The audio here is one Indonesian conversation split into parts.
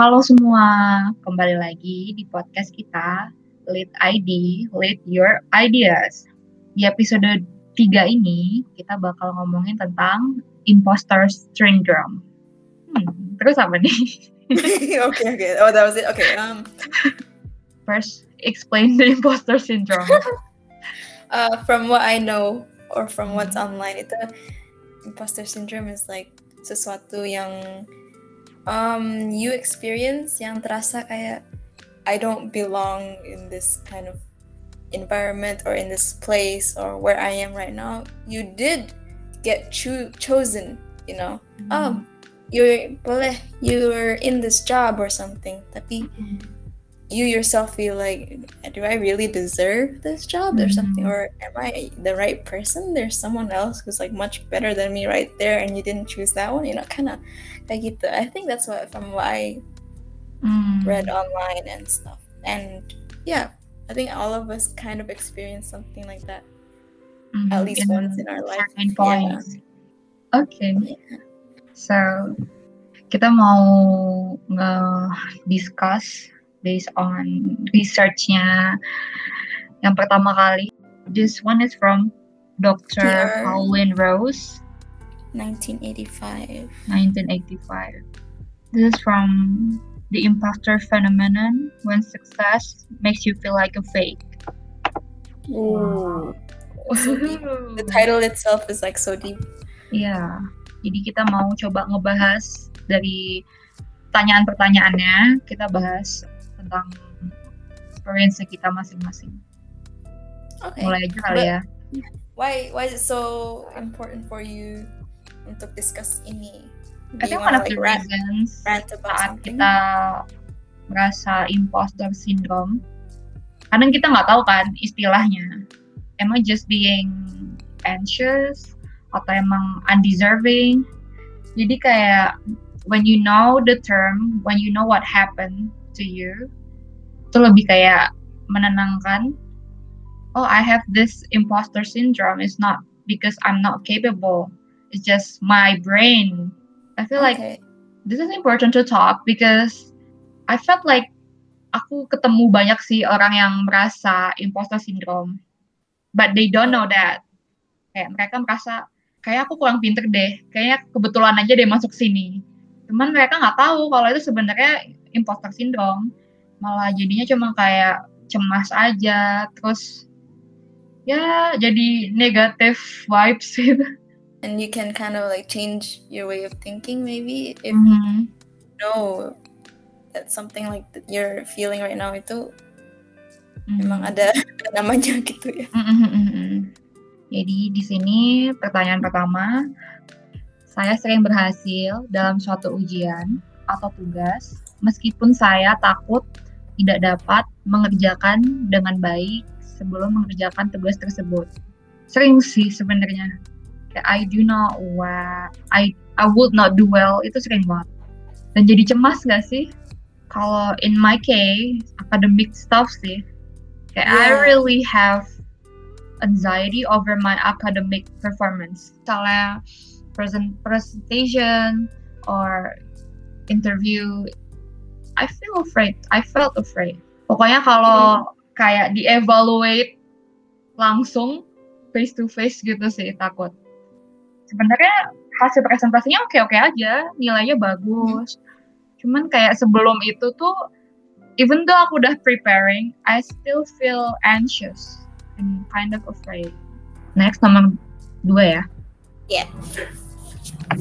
Halo semua, kembali lagi di podcast kita Lead ID, Lead Your Ideas. Di episode 3 ini kita bakal ngomongin tentang imposter syndrome. Hmm, terus apa nih? okay, okay. Oh, that was it. Okay. Um. First, explain the imposter syndrome. uh, from what I know or from what's online, itu imposter syndrome is like sesuatu yang um, you experience yang terasa kayak I don't belong in this kind of environment or in this place or where I am right now. You did get cho- chosen, you know. Mm-hmm. Oh, you're boleh you're in this job or something. Tapi mm-hmm. you yourself feel like, do I really deserve this job mm-hmm. or something? Or am I the right person? There's someone else who's like much better than me right there, and you didn't choose that one. You know, kind of kayak gitu I think that's what from what I mm. read online and stuff and yeah I think all of us kind of experience something like that mm-hmm. at least in once in our life yeah. okay yeah. so kita mau nge-discuss based on researchnya yang pertama kali this one is from Dr. Pauline Rose 1985. 1985. This is from The Imposter Phenomenon When Success Makes You Feel Like a Fake. Wow. So the title itself is like so deep. Yeah. Jadi kita mau coba ngebahas dari pertanyaan-pertanyaannya, kita bahas tentang experience kita masing-masing. Okay. Mulai aja kali ya. Why why is it so important for you untuk discuss ini? I think one of the reasons rant saat something? kita merasa imposter syndrome, kadang kita nggak tahu kan istilahnya. Am I just being anxious atau emang undeserving? Jadi kayak when you know the term, when you know what happened to you, itu lebih kayak menenangkan. Oh, I have this imposter syndrome. It's not because I'm not capable it's just my brain. I feel okay. like this is important to talk because I felt like aku ketemu banyak sih orang yang merasa imposter syndrome, but they don't know that. Kayak mereka merasa kayak aku kurang pinter deh, kayaknya kebetulan aja deh masuk sini. Cuman mereka nggak tahu kalau itu sebenarnya imposter syndrome. Malah jadinya cuma kayak cemas aja, terus ya jadi negatif vibes gitu and you can kind of like change your way of thinking maybe if mm-hmm. you know that something like that you're feeling right now itu mm-hmm. memang ada namanya gitu ya. Mm-hmm. Jadi di sini pertanyaan pertama, saya sering berhasil dalam suatu ujian atau tugas meskipun saya takut tidak dapat mengerjakan dengan baik sebelum mengerjakan tugas tersebut. Sering sih sebenarnya I do not well, I I would not do well. Itu sering banget. Dan jadi cemas gak sih? Kalau in my case academic stuff sih kayak yeah. I really have anxiety over my academic performance. Misalnya present presentation or interview I feel afraid. I felt afraid. Pokoknya kalau kayak dievaluate langsung face to face gitu sih takut sebenarnya hasil presentasinya oke-oke aja, nilainya bagus. Cuman kayak sebelum itu tuh, even though aku udah preparing, I still feel anxious and kind of afraid. Next nomor dua ya. Yeah.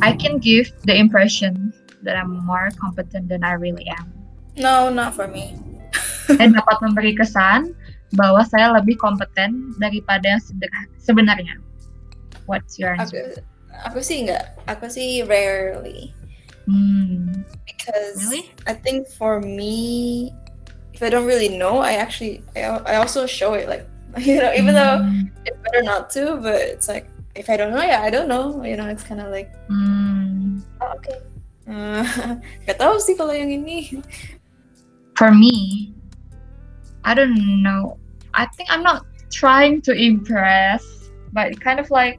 I can give the impression that I'm more competent than I really am. No, not for me. saya dapat memberi kesan bahwa saya lebih kompeten daripada yang sebenarnya. What's your answer? Aku, Aku sih enggak. Aku sih rarely. Hmm. Because really? I think for me, if I don't really know, I actually I, I also show it like you know even mm. though hmm. it's better not to, but it's like if I don't know, yeah, I don't know. You know, it's kind of like mm. oh, okay. Uh, gak tahu sih kalau yang ini. For me, I don't know. I think I'm not trying to impress, but kind of like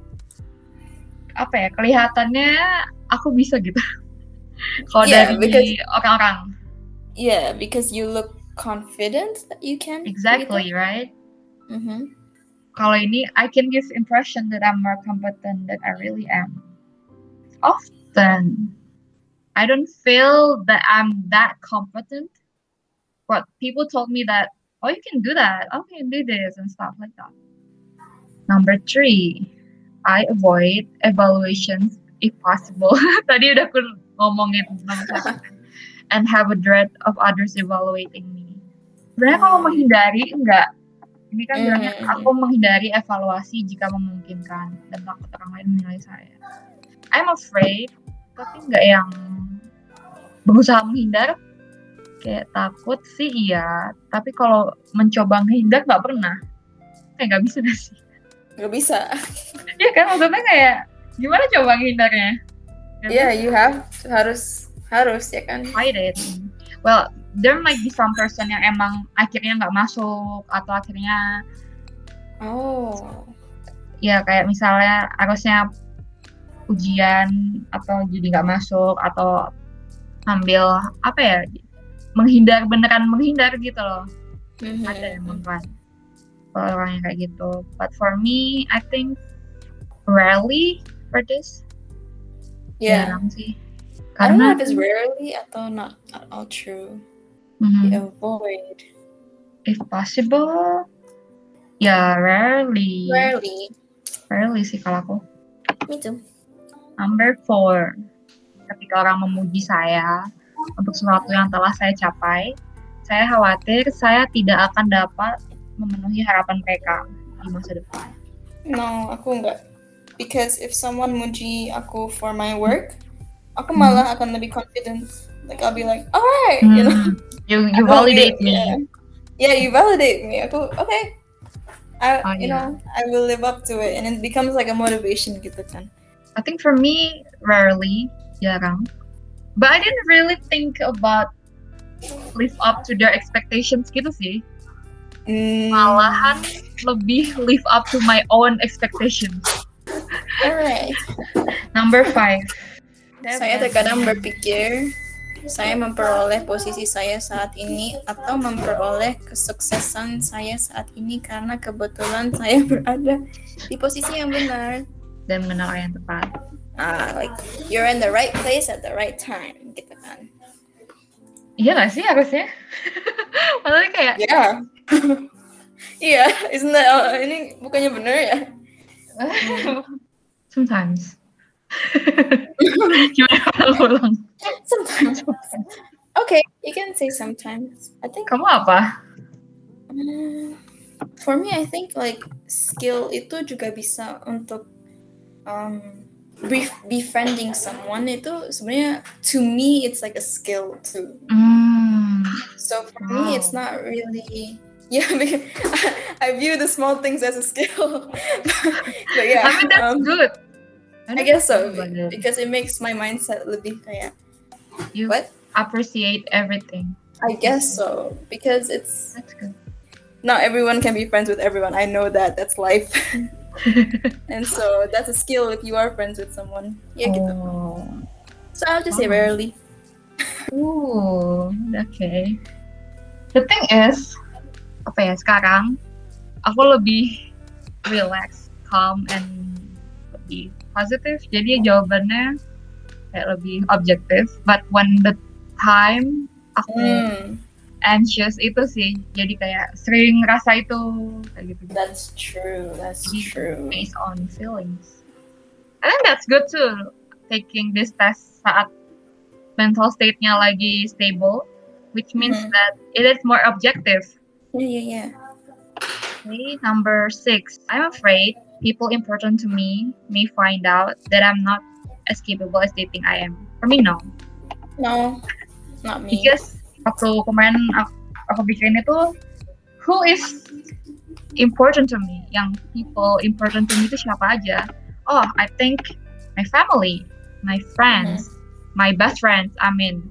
apa ya kelihatannya aku bisa gitu kalau yeah, dari orang-orang yeah, because you look confident that you can. Exactly, right? Mm-hmm. Kalau ini, I can give impression that I'm more competent than I really am. Often, I don't feel that I'm that competent, but people told me that, oh, you can do that. Oh, you can do this and stuff like that. Number three, I avoid evaluations if possible. Tadi udah aku ngomongin satu. And have a dread of others evaluating me. Sebenarnya kalau menghindari enggak. Ini kan bilangnya Hmm. aku menghindari evaluasi jika memungkinkan dan takut orang lain menilai saya. I'm afraid, tapi enggak yang berusaha menghindar. Kayak takut sih iya, tapi kalau mencoba menghindar nggak pernah. Kayak nggak bisa sih. Gak bisa. Iya kan maksudnya kayak gimana coba ngindarnya? Nggak Yeah, you have harus harus ya kan. fight it. Well, there might be some person yang emang akhirnya nggak masuk atau akhirnya Oh. ya kayak misalnya harusnya ujian atau jadi nggak masuk atau ambil apa ya menghindar beneran menghindar gitu loh Mhm. ada kan orang yang kayak gitu but for me I think rarely for this Yeah. jarang sih I don't know karena if it's rarely atau not at all true. Mhm. You avoid. if possible ya rarely Rarely. rarely sih kalau aku Me too. Number four, ketika orang memuji saya untuk sesuatu yang telah saya capai, saya khawatir saya tidak akan dapat memenuhi harapan mereka di masa depan. No, aku enggak. Because if someone muji aku for my work, aku Hmm. malah akan lebih confident. Like I'll be like, alright, you know. Hmm, you you Aku lebih- validate me. Yeah. Yeah, you validate me. Aku okay. I Oh, you yeah. know I will live up to it, and it becomes like a motivation gitu kan. I think for me, rarely, jarang. But I didn't really think about live up to their expectations gitu sih. Mm, Malahan lebih live up to my own expectations. Alright. Number five. Saya terkadang berpikir saya memperoleh posisi saya saat ini atau memperoleh kesuksesan saya saat ini karena kebetulan saya berada di posisi yang benar. dan mengenal yang tepat. Ah, like you're in the right place at the right time, gitu kan? Iya gak sih harusnya? Maksudnya kayak Yeah. Iya, isn't that uh, ini bukannya benar ya? sometimes. Gimana ulang? Sometimes. Okay, you can say sometimes. I think Kamu apa? Mm, for me, I think like skill itu juga bisa untuk um, bef- befriending someone itu sebenarnya to me it's like a skill too. Hmm. So for me, it's Wow. not really. Yeah, because I view the small things as a skill. but yeah, I mean that's um, good. I guess so uh, because it makes my mindset lebih kayak You what? appreciate everything. I guess so because it's That's good. not everyone can be friends with everyone. I know that that's life. And so that's a skill if you are friends with someone. Yeah, gitu. oh. So I'll just say Oh. rarely. Ooh, okay. The thing is, apa ya sekarang aku lebih relax, calm, and lebih positif. Jadi jawabannya kayak lebih objektif. But when the time aku Hmm, anxious itu sih, jadi kayak sering ngerasa itu kayak gitu. that's true. That's true. Based on feelings. I think that's good too. Taking this test saat mental state-nya lagi stable, which means Mhm. that it is more objective. Yeah, yeah, yeah. Okay, number six. I'm afraid people important to me may find out that I'm not as capable as they think I am. For me, no. No, not me. Because waktu kemarin aku, aku bikin itu, who is important to me? Yang people important to me itu siapa aja? Oh, I think my family, my friends, my best friends. I mean,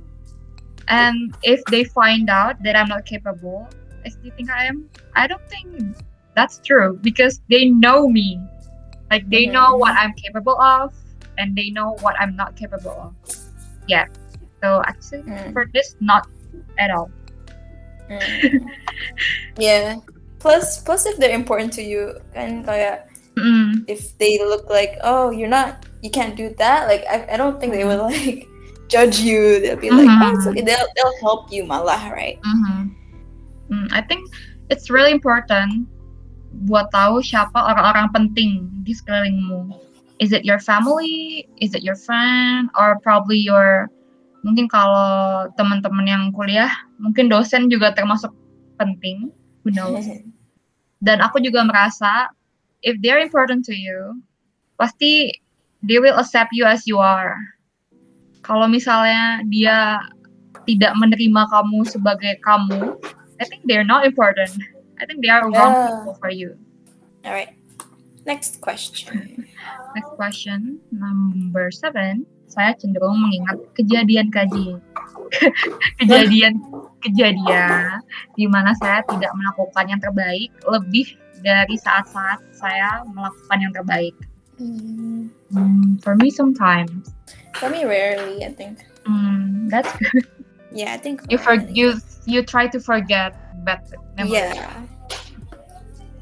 and if they find out that I'm not capable as they think I am, I don't think that's true because they know me. Like they know what I'm capable of, and they know what I'm not capable of. Yeah. So actually, Hmm. for this, not at all. Mm. yeah. Plus, plus if they're important to you, kan kayak Mm, if they look like, oh, you're not, you can't do that. Like I, I don't think they will like judge you. They'll be like, oh, it's okay. They'll they'll help you, malah, right? mhm. Mm, I think it's really important buat tahu siapa orang-orang penting di sekelilingmu. Is it your family? Is it your friend? Or probably your mungkin kalau teman-teman yang kuliah, mungkin dosen juga termasuk penting. Who knows? Dan aku juga merasa if they're important to you, pasti they will accept you as you are. Kalau misalnya dia tidak menerima kamu sebagai kamu, I think they're not important. I think they are wrong Yeah. people for you. All right. Next question. Next question, number seven. Saya cenderung mengingat kejadian kaji kejadian kejadian di mana saya tidak melakukan yang terbaik lebih dari saat-saat saya melakukan yang terbaik. Mm, Hmm, for me sometimes. for me, rarely, I think. Hmm, that's good. Yeah, I think You for you you try to forget bad memories. Yeah.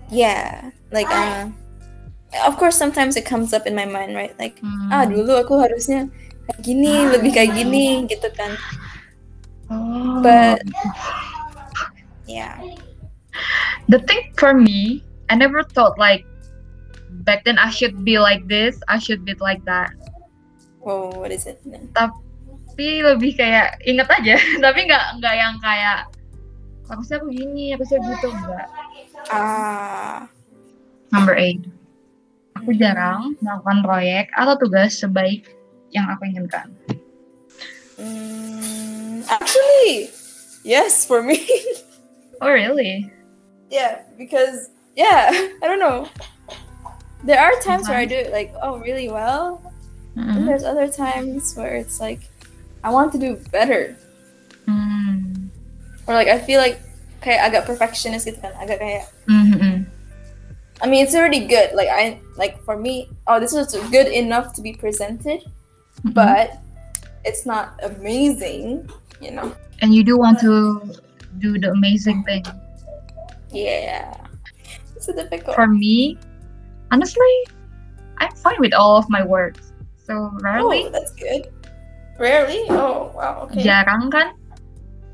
Yeah. Like uh of course sometimes it comes up in my mind, right? Like Hmm. ah dulu aku harusnya kayak gini, lebih kayak gini gitu kan. Oh. But- Yeah. the thing for me, I never thought like back then I should be like this, I should be like that. Whoa, what is it? Tapi lebih kayak inget aja, tapi nggak nggak yang kayak harusnya aku gini, harusnya gitu enggak. Ah. Number eight, aku jarang melakukan proyek atau tugas sebaik yang aku inginkan. Mm, actually, yes, for me. Oh really? yeah, because yeah, I don't know. There are times where I do it like oh really well, and Mm. there's other times where it's like I want to do better, Mm. or like I feel like kayak agak perfectionist gitu kan, agak kayak Mhm. I mean it's already good. Like I like for me, oh this is good enough to be presented, Mhm. but it's not amazing, you know. and you do want to do the amazing thing. Yeah, it's a difficult. For me, honestly, I'm fine with all of my work. So rarely. Oh, that's good. Rarely? Oh, wow. Okay. jarang kan?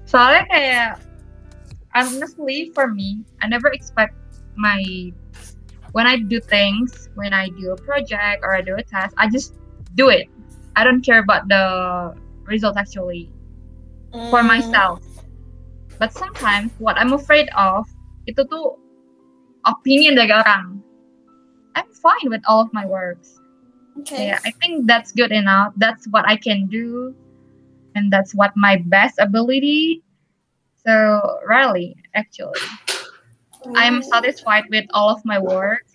Soalnya kayak honestly for me, I never expect my when I do things, when I do a project or I do a task, I just do it. I don't care about the result actually for Mm, myself. But sometimes what I'm afraid of itu tuh opinion dari orang. I'm fine with all of my works. Okay. Yeah, I think that's good enough. That's what I can do, and that's what my best ability. So really, actually, I'm Mm, satisfied with all of my work,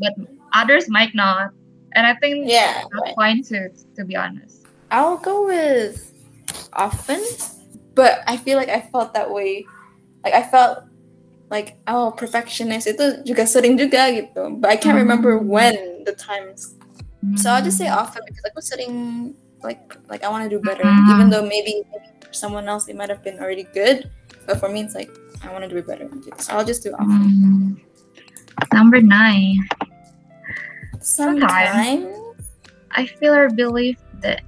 but others might not, and I think Yeah. that's fine too. To be honest. I'll go with often, but I feel like I felt that way. Like I felt like oh perfectionist itu juga sering juga gitu, but I can't remember Hmm. when the times. So I'll just say Mm. often because aku sering like like I want to do better, Mhm. even though maybe, maybe for someone else it might have been already good, but for me it's like I want to do it better. So I'll just do often. Mm. Number nine. Sometimes. I feel or believe that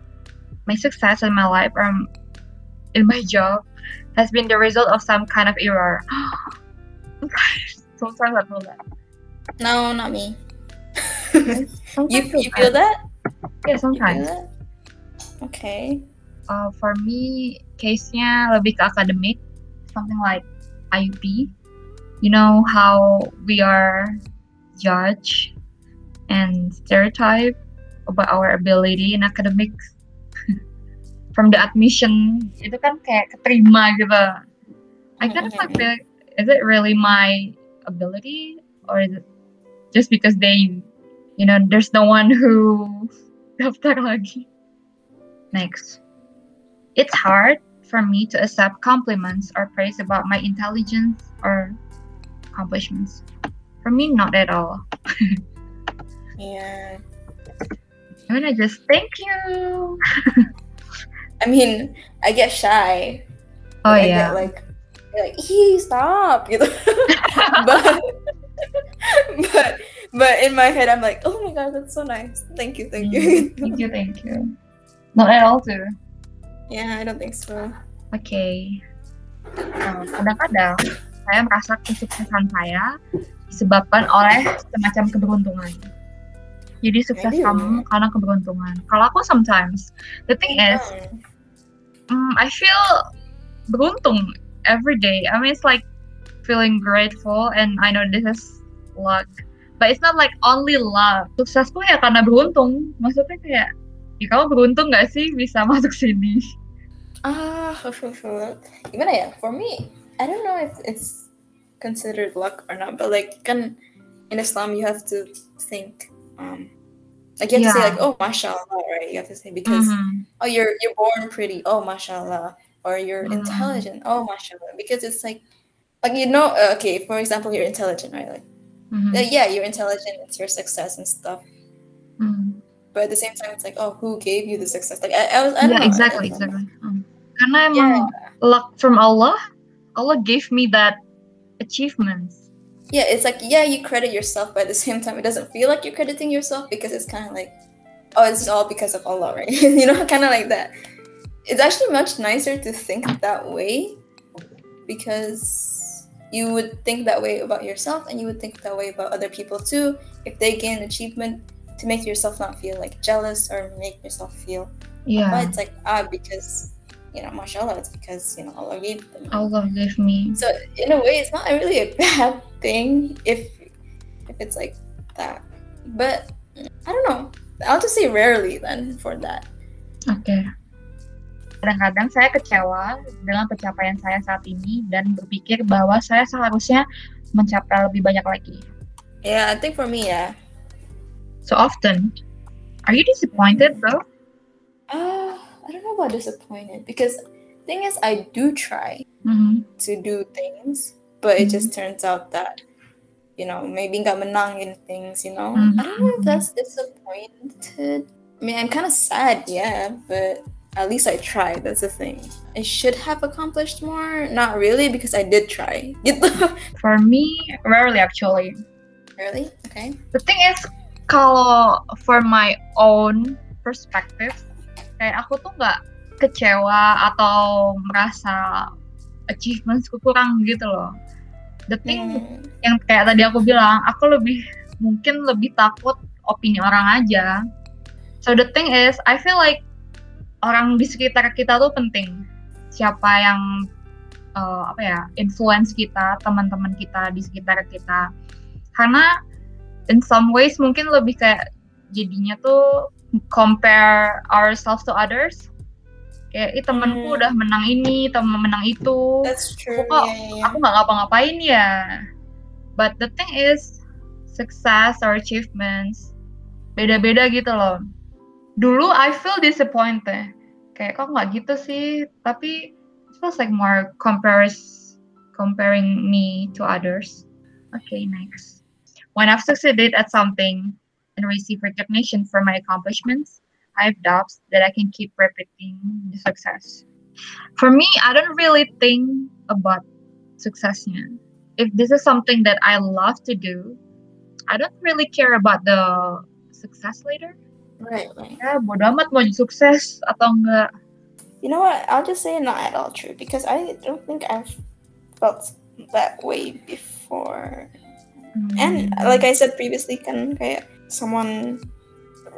my success in my life or in my job has been the result of some kind of error. Sometimes I feel that. No, not me. You you feel that? Yeah, sometimes. that? Okay. Uh, for me, case-nya lebih ke akademik, something like IUP. You know how we are judged and stereotype about our ability in academics. From the admission, itu kan kayak keterima gitu. I kind of like feel, is it really my ability or is it just because they, you know, there's no one who daftar lagi. Next. It's hard for me to accept compliments or praise about my intelligence or accomplishments. For me, not at all. Yeah. I'm gonna just thank you. I mean, I get shy Oh I yeah. get like like he stop gitu. but but but in my head I'm like, oh my god, that's so nice. Thank you, thank you. thank you, thank you. Not at all too. yeah, I don't think so. Oke. Nah, kadang-kadang saya merasa kesuksesan saya disebabkan oleh semacam keberuntungan. Jadi sukses kamu karena keberuntungan. Kalau aku sometimes, the thing is, mm, I feel beruntung every day. I mean, it's like feeling grateful, and I know this is luck, but it's not like only luck. Suksesku ya karena beruntung. Maksudnya kayak, ya kamu beruntung nggak sih bisa masuk sini? Ah, gimana ya? For me, I don't know if it's considered luck or not, but like kan in Islam you have to think um like you have to say like oh mashallah right you have to say because Mhm. oh you're you're born pretty oh mashallah or you're Mhm. intelligent oh mashallah because it's like like you know uh, okay for example you're intelligent right like Mhm. uh, yeah you're intelligent it's your success and stuff Mhm. but at the same time it's like oh who gave you the success like I, I was I Yeah, know, exactly, exactly. Karena emang yeah luck from Allah, Allah gave me that achievements. yeah it's like yeah you credit yourself but at the same time it doesn't feel like you're crediting yourself because it's kind of like oh it's all because of allah right you know kind of like that it's actually much nicer to think that way because you would think that way about yourself and you would think that way about other people too if they gain achievement to make yourself not feel like jealous or make yourself feel Yeah, but it's like ah because you know mashallah it's because you know allah gave them Allah gave me. so in a way, it's not really a bad thing if if it's like that. But I don't know. I'll just say rarely then for that. Oke. Kadang-kadang saya kecewa dengan pencapaian saya saat ini dan berpikir bahwa saya seharusnya mencapai lebih banyak lagi. Yeah, I think for me, yeah. So often, are you disappointed though? Uh, I don't know about disappointed because thing is, I do try Mhm. to do things, but it just turns out that you know maybe nggak menang in things. You know, I don't know if that's disappointed. I mean, I'm kind of sad, yeah, but at least I tried. That's the thing. I should have accomplished more. Not really, because I did try. For me, rarely actually. really? Okay. The thing is, kalau for my own perspective, kayak aku tuh nggak kecewa atau merasa achievementsku kurang gitu loh. The thing Hmm. yang kayak tadi aku bilang, aku lebih mungkin lebih takut opini orang aja. So the thing is, I feel like orang di sekitar kita tuh penting. Siapa yang eh, apa ya influence kita, teman-teman kita di sekitar kita. Karena in some ways mungkin lebih kayak jadinya tuh compare ourselves to others. Kayak, ih temanku Hmm. udah menang ini, temen menang itu That's true. kok Yeah, yeah, yeah. aku nggak ngapa-ngapain ya. But the thing is, success or achievements beda-beda gitu loh. Dulu I feel disappointed. Kayak kok nggak gitu sih? Tapi it feels like more compares comparing me to others. Okay, next. When I've succeeded at something and receive recognition for my accomplishments, I have doubts that I can keep repeating the success. For me, I don't really think about successnya. If this is something that I love to do, I don't really care about the success later. Right, right. Ya, bodo amat mau sukses atau enggak. You know what? I'll just say not at all true because I don't think I've felt that way before. And Hmm. like I said previously, kan kayak someone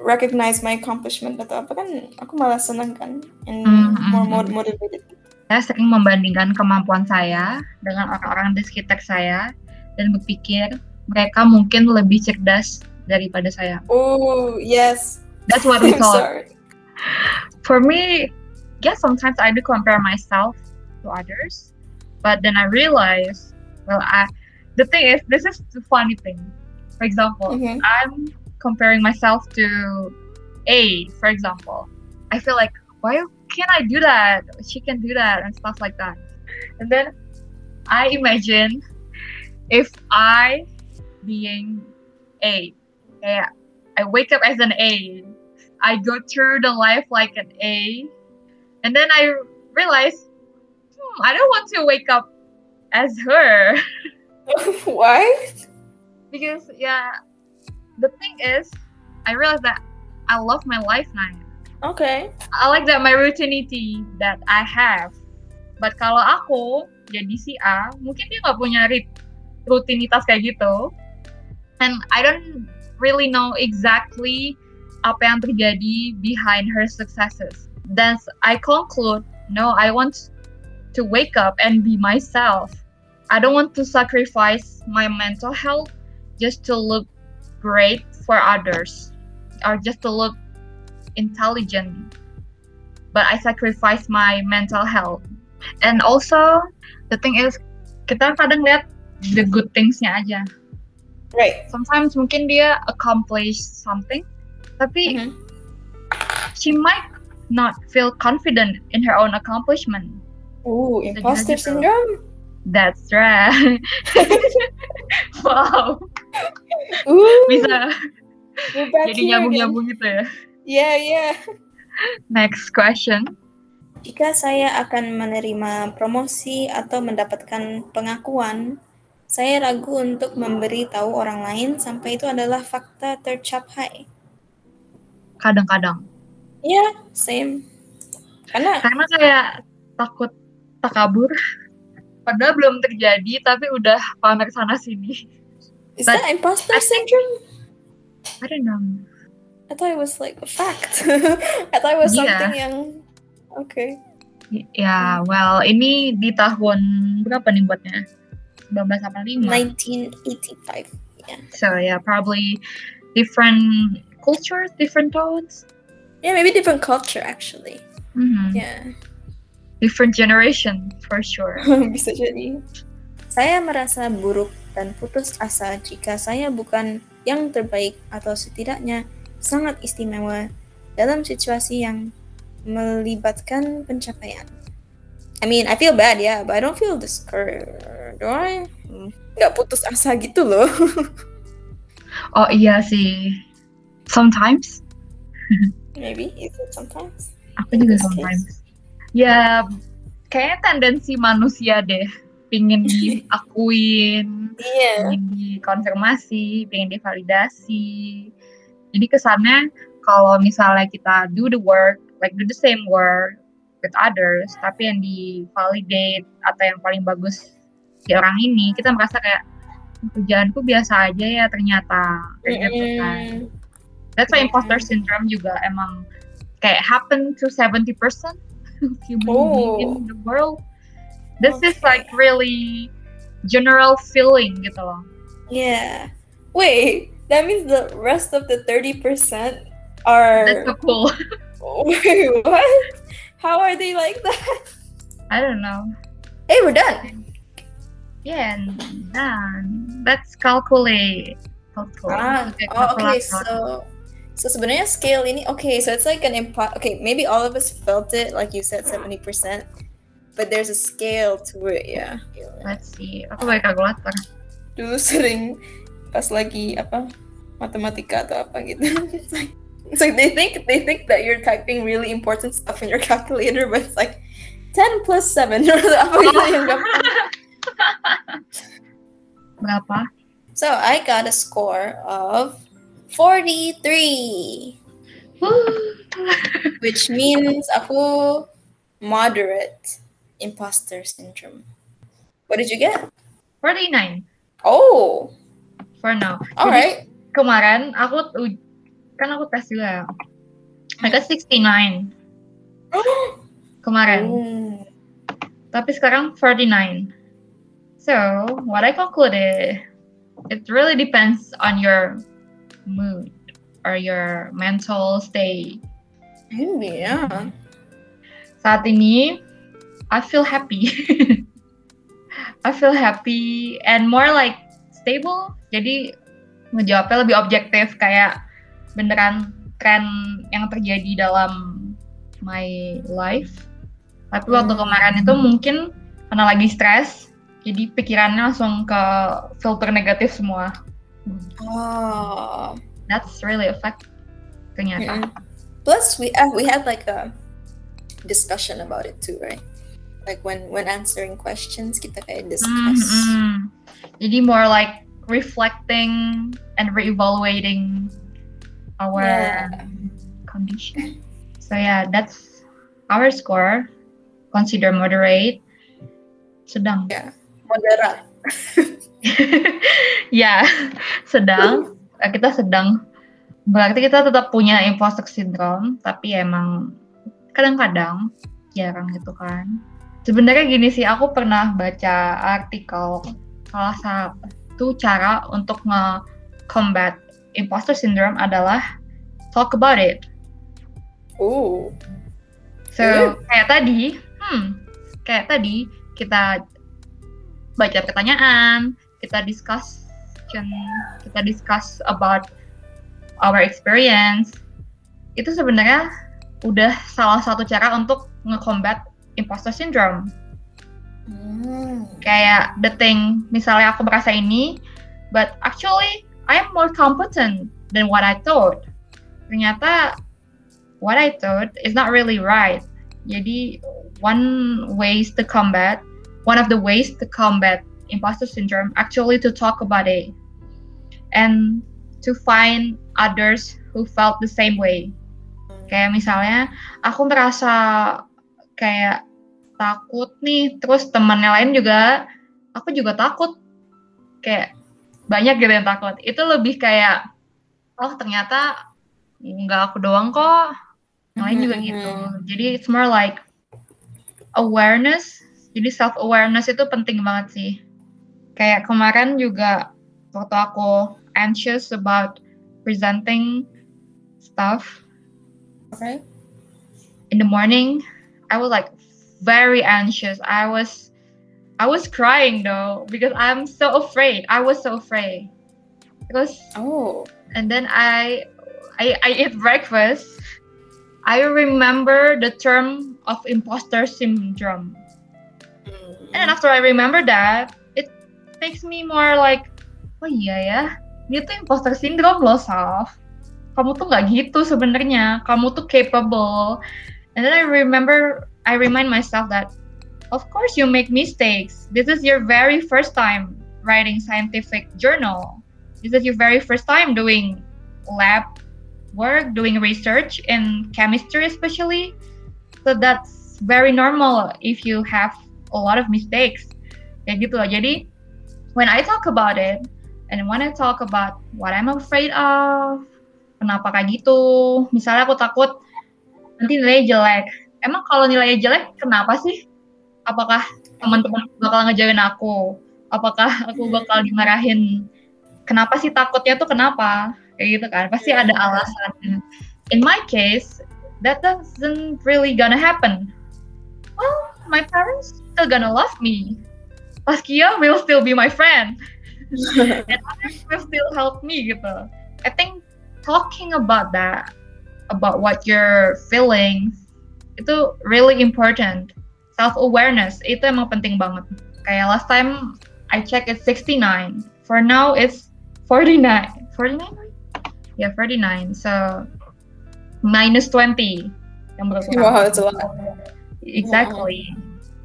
recognize my accomplishment atau apa kan aku malah senang kan and Hmm, more hmm, mod- hmm. motivated. saya sering membandingkan kemampuan saya dengan orang-orang di sekitar saya dan berpikir mereka mungkin lebih cerdas daripada saya. Oh yes. That's what we thought. sorry. For me, yeah, sometimes I do compare myself to others, but then I realize, well, I the thing is, this is the funny thing. For example, Mhm. I'm comparing myself to A, for example. I feel like, why can't I do that? She can do that and stuff like that. And then I imagine if I being A, yeah, I wake up as an A, I go through the life like an A, and then I realize, I don't want to wake up as her Why? because yeah, the thing is, I realized that I love my life now. Okay. I like that my routinity that I have. But kalau aku jadi si A, mungkin dia nggak punya rutinitas kayak gitu. And I don't really know exactly apa yang terjadi behind her successes. Then I conclude, no, I want to wake up and be myself. I don't want to sacrifice my mental health just to look great for others or just to look intelligent but I sacrifice my mental health. And also, the thing is, kita kadang lihat the good things-nya aja. Right. Sometimes mungkin dia accomplish something, tapi Mhm. she might not feel confident in her own accomplishment. Ooh, imposter gitu. syndrome. That's right. wow, Ooh, bisa jadi nyambung-nyambung gitu ya. Yeah, yeah. Next question. Jika saya akan menerima promosi atau mendapatkan pengakuan, saya ragu untuk memberi tahu orang lain sampai itu adalah fakta tercapai. Kadang-kadang. Ya, same. Karena karena kayak takut takabur padahal belum terjadi tapi udah pamer sana sini is But that imposter I think- syndrome? I don't know I thought it was like a fact. I thought it was Yeah. something yang okay. Y- ya well ini di tahun berapa nih buatnya 1985 1985. Yeah. so yeah probably different cultures different tones Yeah, maybe different culture actually. Mhm. Yeah. different generation for sure Bisa jadi. Saya merasa buruk dan putus asa jika saya bukan yang terbaik atau setidaknya sangat istimewa dalam situasi yang melibatkan pencapaian. I mean, I feel bad ya, but I don't feel discouraged. Do I? Nggak putus asa gitu loh. oh iya sih sometimes Maybe, is it sometimes? aku juga This case. sometimes ya kayaknya tendensi manusia deh pingin diakuin Iya. pengen dikonfirmasi, pengen divalidasi. Jadi kesannya kalau misalnya kita do the work, like do the same work with others, tapi yang di-validate atau yang paling bagus di orang ini, kita merasa kayak kerjaanku biasa aja ya ternyata. Kayak gitu kan. That's why imposter syndrome juga emang kayak happen to 70% of human Oh. in the world. This is Okay. like really general feeling gitu loh. Yeah. Wait, that means the rest of the 30% are. That's so cool. Wait, what? How are they like that? I don't know. Hey, we're done. Yeah, and then let's calculate. Calculate. Ah, oh, okay. So, so sebenarnya scale ini, okay, so it's like an impo. Okay, maybe all of us felt it, like you said, 70%. But there's a scale to it, yeah. let's see. Aku pakai kalkulator. Dulu sering pas lagi apa matematika atau apa gitu. It's like, they think they think that you're typing really important stuff in your calculator, but it's like 10 plus 7 or apa gitu yang gampang. Berapa? So I got a score of 43, which means aku moderate imposter syndrome. What did you get? 49 Oh, for now. all Jadi, right. Kemarin aku kan aku tes juga. Got 69 kemarin. Hmm. Tapi sekarang 49. So, what I concluded, it really depends on your mood or your mental state. Maybe, yeah. Saat ini, I feel happy. I feel happy and more like stable. Jadi ngejawabnya lebih objektif kayak beneran tren yang terjadi dalam my life. Tapi waktu Hmm. kemarin itu mungkin karena lagi stres, jadi pikirannya langsung ke filter negatif semua. Oh. That's really effect ternyata. Mm-mm. Plus, we uh, we had like a discussion about it too, right? like when when answering questions kita kayak discuss Mm-mm. Jadi more like reflecting and reevaluating our Yeah. condition. So yeah, that's our score. Consider moderate. Sedang. moderat ya, sedang. Eh, Kita sedang. Berarti kita tetap punya imposter syndrome, tapi emang kadang-kadang jarang gitu kan. Sebenarnya gini sih, aku pernah baca artikel salah satu cara untuk nge-combat imposter syndrome adalah talk about it. oh So, Iya. kayak tadi, hmm, kayak tadi kita baca pertanyaan, kita discussion, kita discuss about our experience. Itu sebenarnya udah salah satu cara untuk nge-combat imposter syndrome. Hmm. Kayak the thing, misalnya aku merasa ini, but actually I'm more competent than what I thought. Ternyata what I thought is not really right. Jadi one ways to combat, one of the ways to combat imposter syndrome actually to talk about it and to find others who felt the same way. Kayak misalnya aku merasa kayak takut nih, terus temannya lain juga, aku juga takut. Kayak banyak gitu yang takut. Itu lebih kayak, oh ternyata nggak aku doang kok, yang lain juga gitu. Jadi it's more like awareness. Jadi self awareness itu penting banget sih. Kayak kemarin juga waktu aku anxious about presenting stuff okay in the morning i was like very anxious i was i was crying though because i'm so afraid. I was so afraid. Because oh. and then i i, I ate breakfast. I remember the term of imposter syndrome. And then after i remember that it makes me more like oh iya ya dia tuh imposter syndrome loh Saf. Kamu tuh nggak gitu sebenarnya. Kamu tuh capable. And then I remember I remind myself that of course you make mistakes. This is your very first time writing scientific journal. This is your very first time doing lab work doing research in chemistry especially. So that's very normal if you have a lot of mistakes. Kayak gitu loh. Jadi when I talk about it and when I talk about what I'm afraid of kenapa kayak gitu misalnya aku takut nanti nilainya jelek. Emang kalau nilainya jelek kenapa sih apakah teman-teman bakal ngejarin aku? Apakah aku bakal dimarahin? Kenapa sih takutnya tuh kenapa? Kayak gitu kan. Pasti ada alasan. In my case that doesn't really gonna happen. Well my parents still gonna love me. Paskia will still be my friend. And others will still help me gitu. I think talking about that about what you're feeling itu really important self awareness itu emang penting banget kayak last time I check it's 69 for now it's 49 49 yeah 49 so minus 20 yang berkurang wow it's a lot. Exactly.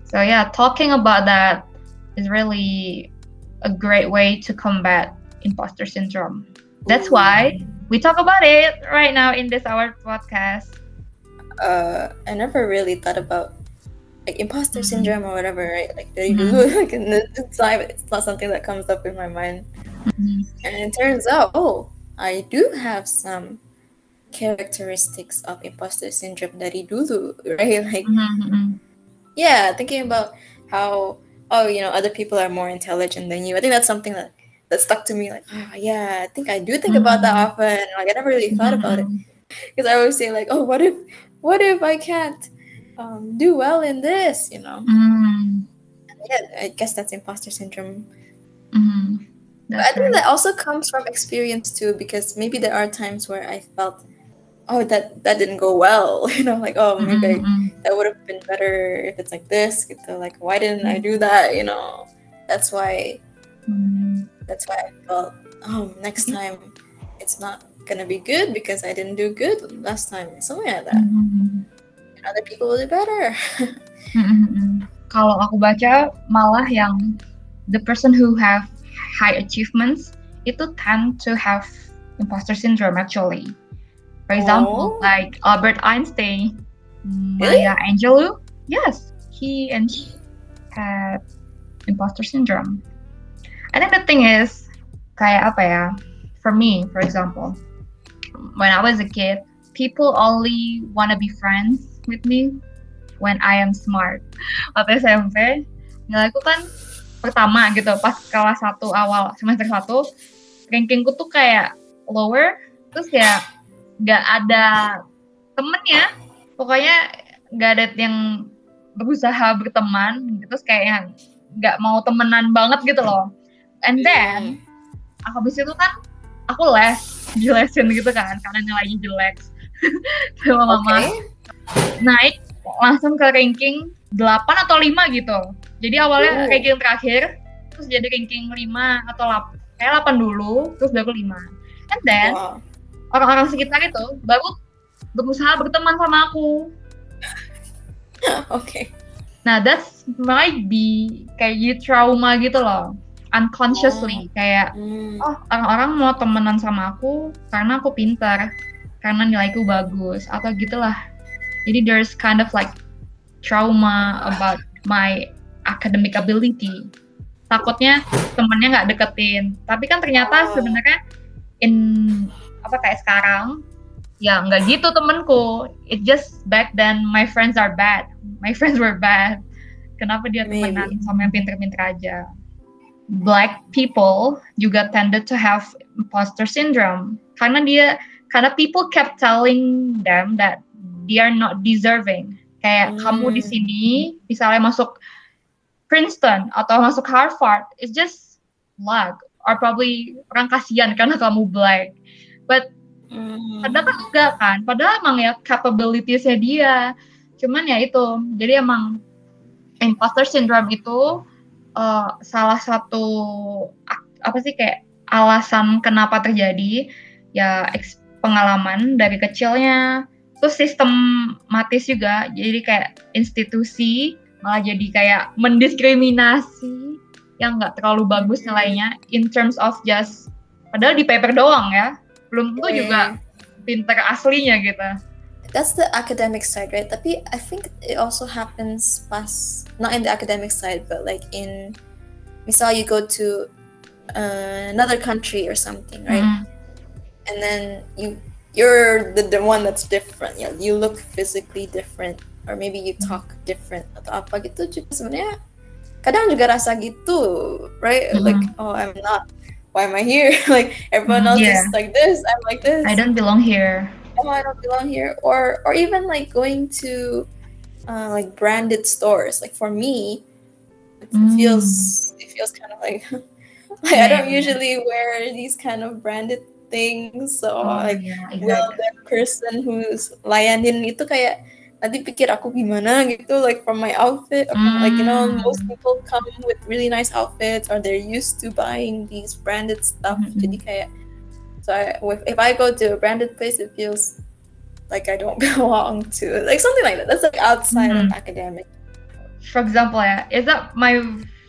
So yeah talking about that is really a great way to combat imposter syndrome. That's why we talk about it right now in this our podcast. Uh, I never really thought about like imposter Mhm. syndrome or whatever, right? Like they Mhm. do like in the time, it's not something that comes up in my mind. And it turns out, oh, I do have some characteristics of imposter syndrome dari do right? Like Mhm, yeah, thinking about how oh, you know, other people are more intelligent than you. I think that's something that that stuck to me. Like, oh yeah, I think I do think about that Mhm. often. Like I never really thought about it because I always say like, oh, what if, what if I can't um, do well in this? You know. Mhm, Yeah, I guess that's imposter syndrome. mhm. But I think right. that also comes from experience too, because maybe there are times where I felt, oh, that that didn't go well. You know, like oh, maybe I- Mhm, mhm. that would have been better if it's like this. Gitu. Like why didn't I do that? You know, that's why Mhm. that's why I felt, oh, next time it's not gonna be good because I didn't do good last time. Something like that. Mhm. Other people will do better. Mhm, mhm. kalau aku baca malah yang the person who have high achievements itu tend to have imposter syndrome actually. For example, Oh. like Albert Einstein, Really? Maya Angelou, yes, he and she had imposter syndrome. I think the thing is, kayak apa ya? For me, for example, when I was a kid, people only wanna be friends with me when I am smart. Waktu SMP, nilai aku kan pertama gitu, pas kelas 1 awal semester 1, rankingku tuh kayak lower, terus ya nggak ada temennya, pokoknya nggak ada yang berusaha berteman, terus kayak yang nggak mau temenan banget gitu loh. And then, aku habis itu kan aku les, dilesin gitu kan, karena nilainya jelek. Sama mama Oke. Naik langsung ke ranking 8 atau 5 gitu. Jadi awalnya Oh. ranking terakhir, terus jadi ranking 5 atau 8, kayak 8 dulu, terus baru 5. And then, Wow. orang-orang sekitar itu baru berusaha berteman sama aku. Oke. Nah, that's might be kayak you trauma gitu loh. Unconsciously, kayak Hmm. oh orang-orang mau temenan sama aku karena aku pintar, karena nilaiku bagus atau gitulah. Jadi there's kind of like trauma about my academic ability. Takutnya temennya nggak deketin. Tapi kan ternyata Oh. sebenarnya in apa kayak sekarang ya nggak gitu temenku. It just back then my friends are bad. My friends were bad. Kenapa dia temenan sama yang pinter-pinter aja? Black people juga tended to have imposter syndrome karena dia karena people kept telling them that they are not deserving. Kayak Hmm. kamu di sini misalnya masuk Princeton atau masuk Harvard, it's just luck or probably orang kasihan karena kamu black. But Hmm. Padahal kan enggak kan, padahal emang ya capabilities-nya dia. Cuman ya itu, jadi emang imposter syndrome itu eh, salah satu apa sih kayak alasan kenapa terjadi ya pengalaman dari kecilnya, terus sistematis juga, jadi kayak institusi malah jadi kayak mendiskriminasi yang nggak terlalu bagus nilainya in terms of just padahal di paper doang ya belum tentu Iya, juga pinter aslinya gitu. That's the academic side, right? Tapi I think it also happens pas not in the academic side, but like in misal you go to uh, another country or something, right? Mm. And then you you're the, the one that's different. Yeah, you look physically different, or maybe you talk different atau apa gitu. Juga sebenarnya kadang juga rasa gitu, right? Like oh I'm not. Why am I here? like everyone Mhm, else yeah. is like this. I'm like this I don't belong here. oh I don't belong here or or even like going to uh, like branded stores like for me it Mm. feels it feels kind of like like I don't usually wear these kind of branded things so Oh, like yeah, will exactly. the person who's layanin itu kayak nanti pikir aku gimana gitu like from my outfit from, like you know Mm. most people come with really nice outfits or they're used to buying these branded stuff Mhm. jadi kayak so I, if, if I go to a branded place it feels like I don't belong to like something like that that's like outside of Mhm. academic For example ya, is that my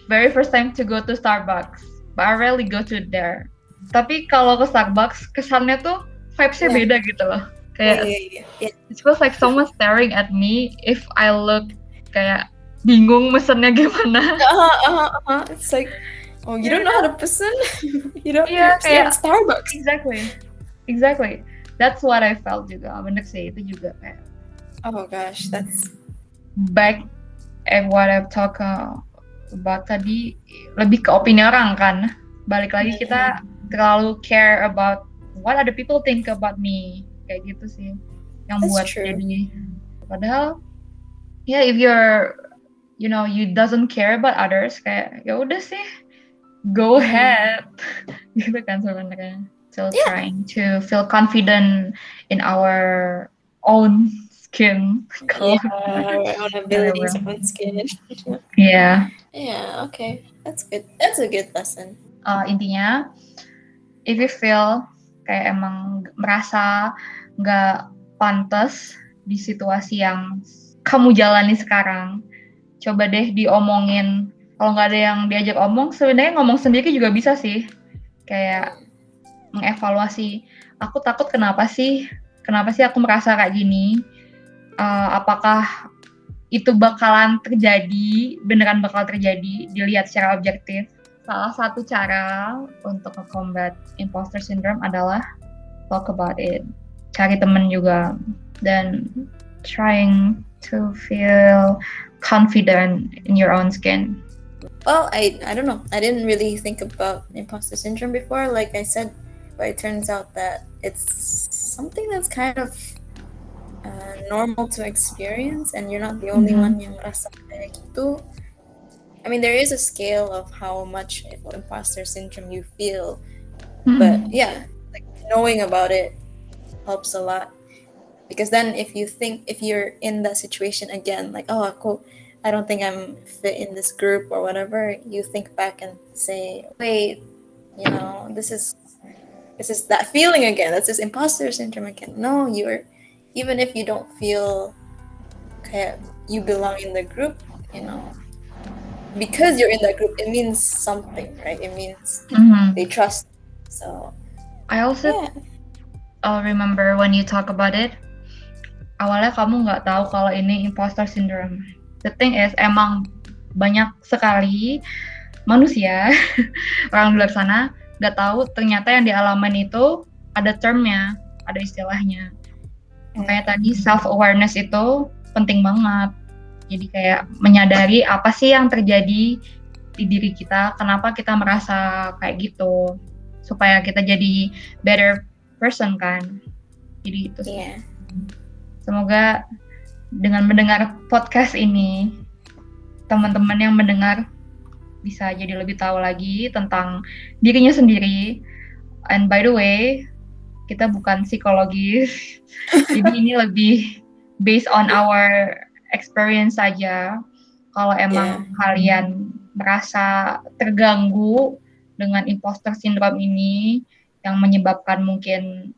very first time to go to Starbucks, but I rarely go to there. Tapi kalau ke Starbucks, kesannya tuh vibes-nya Yeah. beda gitu loh. Kayak yeah, yeah, yeah. it feels like someone staring at me if I look kayak bingung mesennya gimana. Uh-huh, uh-huh, uh-huh. it's like oh you don't know how to person you don't Iya, stay at kayak- Starbucks Exactly, exactly. That's what I felt juga. Bener sih itu juga kayak oh gosh that's back at what I've talked uh, about tadi lebih ke opini orang kan. Balik lagi kita terlalu care about what other people think about me kayak gitu sih yang That's buat true. jadi padahal ya if you're you know you doesn't care about others kayak ya udah sih go Mhm. ahead gitu kan sebenarnya still Yeah. trying to feel confident in our own skin color. yeah, our own abilities, own skin. yeah yeah, okay, that's good. That's a good lesson. uh, intinya if you feel kayak emang merasa nggak pantas di situasi yang kamu jalani sekarang coba deh diomongin. Kalau nggak ada yang diajak omong sebenarnya ngomong sendiri juga bisa sih. Kayak mengevaluasi aku takut kenapa sih? Kenapa sih aku merasa kayak gini? Uh, apakah itu bakalan terjadi beneran bakal terjadi? Dilihat secara objektif salah satu cara untuk combat imposter syndrome adalah talk about it. Cari temen juga. Dan trying to feel confident in your own skin. Well i i don't know. I didn't really think about imposter syndrome before. Like i said but it turns out that it's something that's kind of uh, normal to experience and you're not the only mm-hmm. one yang rasa kayak gitu I mean, there is a scale of how much imposter syndrome you feel, mm-hmm. but yeah, like knowing about it helps a lot. Because then, if you think if you're in that situation again, like oh, cool, I don't think I'm fit in this group or whatever, you think back and say, wait, you know, this is this is that feeling again. That's this imposter syndrome again. No, you're even if you don't feel okay, you belong in the group, you know, because you're in that group, it means something, right? It means mm-hmm. they trust. So I also yeah. uh, remember when you talk about it. Awalnya kamu nggak tahu kalau ini imposter syndrome. The thing is, emang banyak sekali manusia orang di luar sana nggak tahu ternyata yang dialamin itu ada termnya, ada istilahnya. Makanya tadi self awareness itu penting banget jadi kayak menyadari apa sih yang terjadi di diri kita, kenapa kita merasa kayak gitu, supaya kita jadi better person kan. Jadi itu. Yeah. Semoga dengan mendengar podcast ini, teman-teman yang mendengar bisa jadi lebih tahu lagi tentang dirinya sendiri. And by the way, kita bukan psikologis, jadi ini lebih based on our experience saja. Kalau emang yeah. kalian merasa terganggu dengan imposter syndrome ini yang menyebabkan mungkin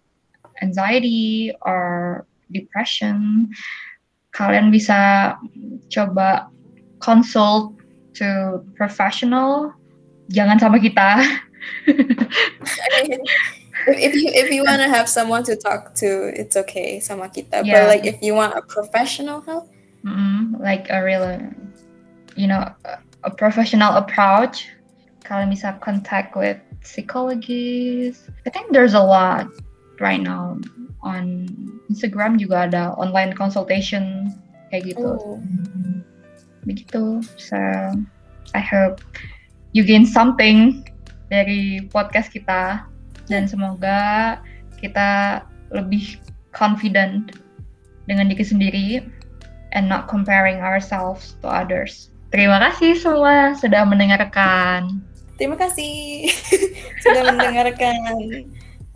anxiety or depression, kalian bisa coba consult to professional. Jangan sama kita. if you if you want to have someone to talk to, it's okay sama kita. Yeah. But like if you want a professional help, mm-hmm. like a real you know a, professional approach. Kalian bisa contact with psychologists I think there's a lot right now on Instagram juga ada online consultation kayak gitu. Oh. begitu. So I hope you gain something dari podcast kita. Dan semoga kita lebih confident dengan diri sendiri and not comparing ourselves to others. Terima kasih semua sudah mendengarkan. Terima kasih sudah mendengarkan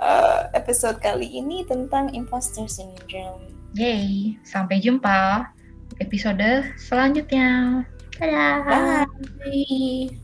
uh, episode kali ini tentang imposter syndrome. Yay, sampai jumpa episode selanjutnya. Dadah. Bye.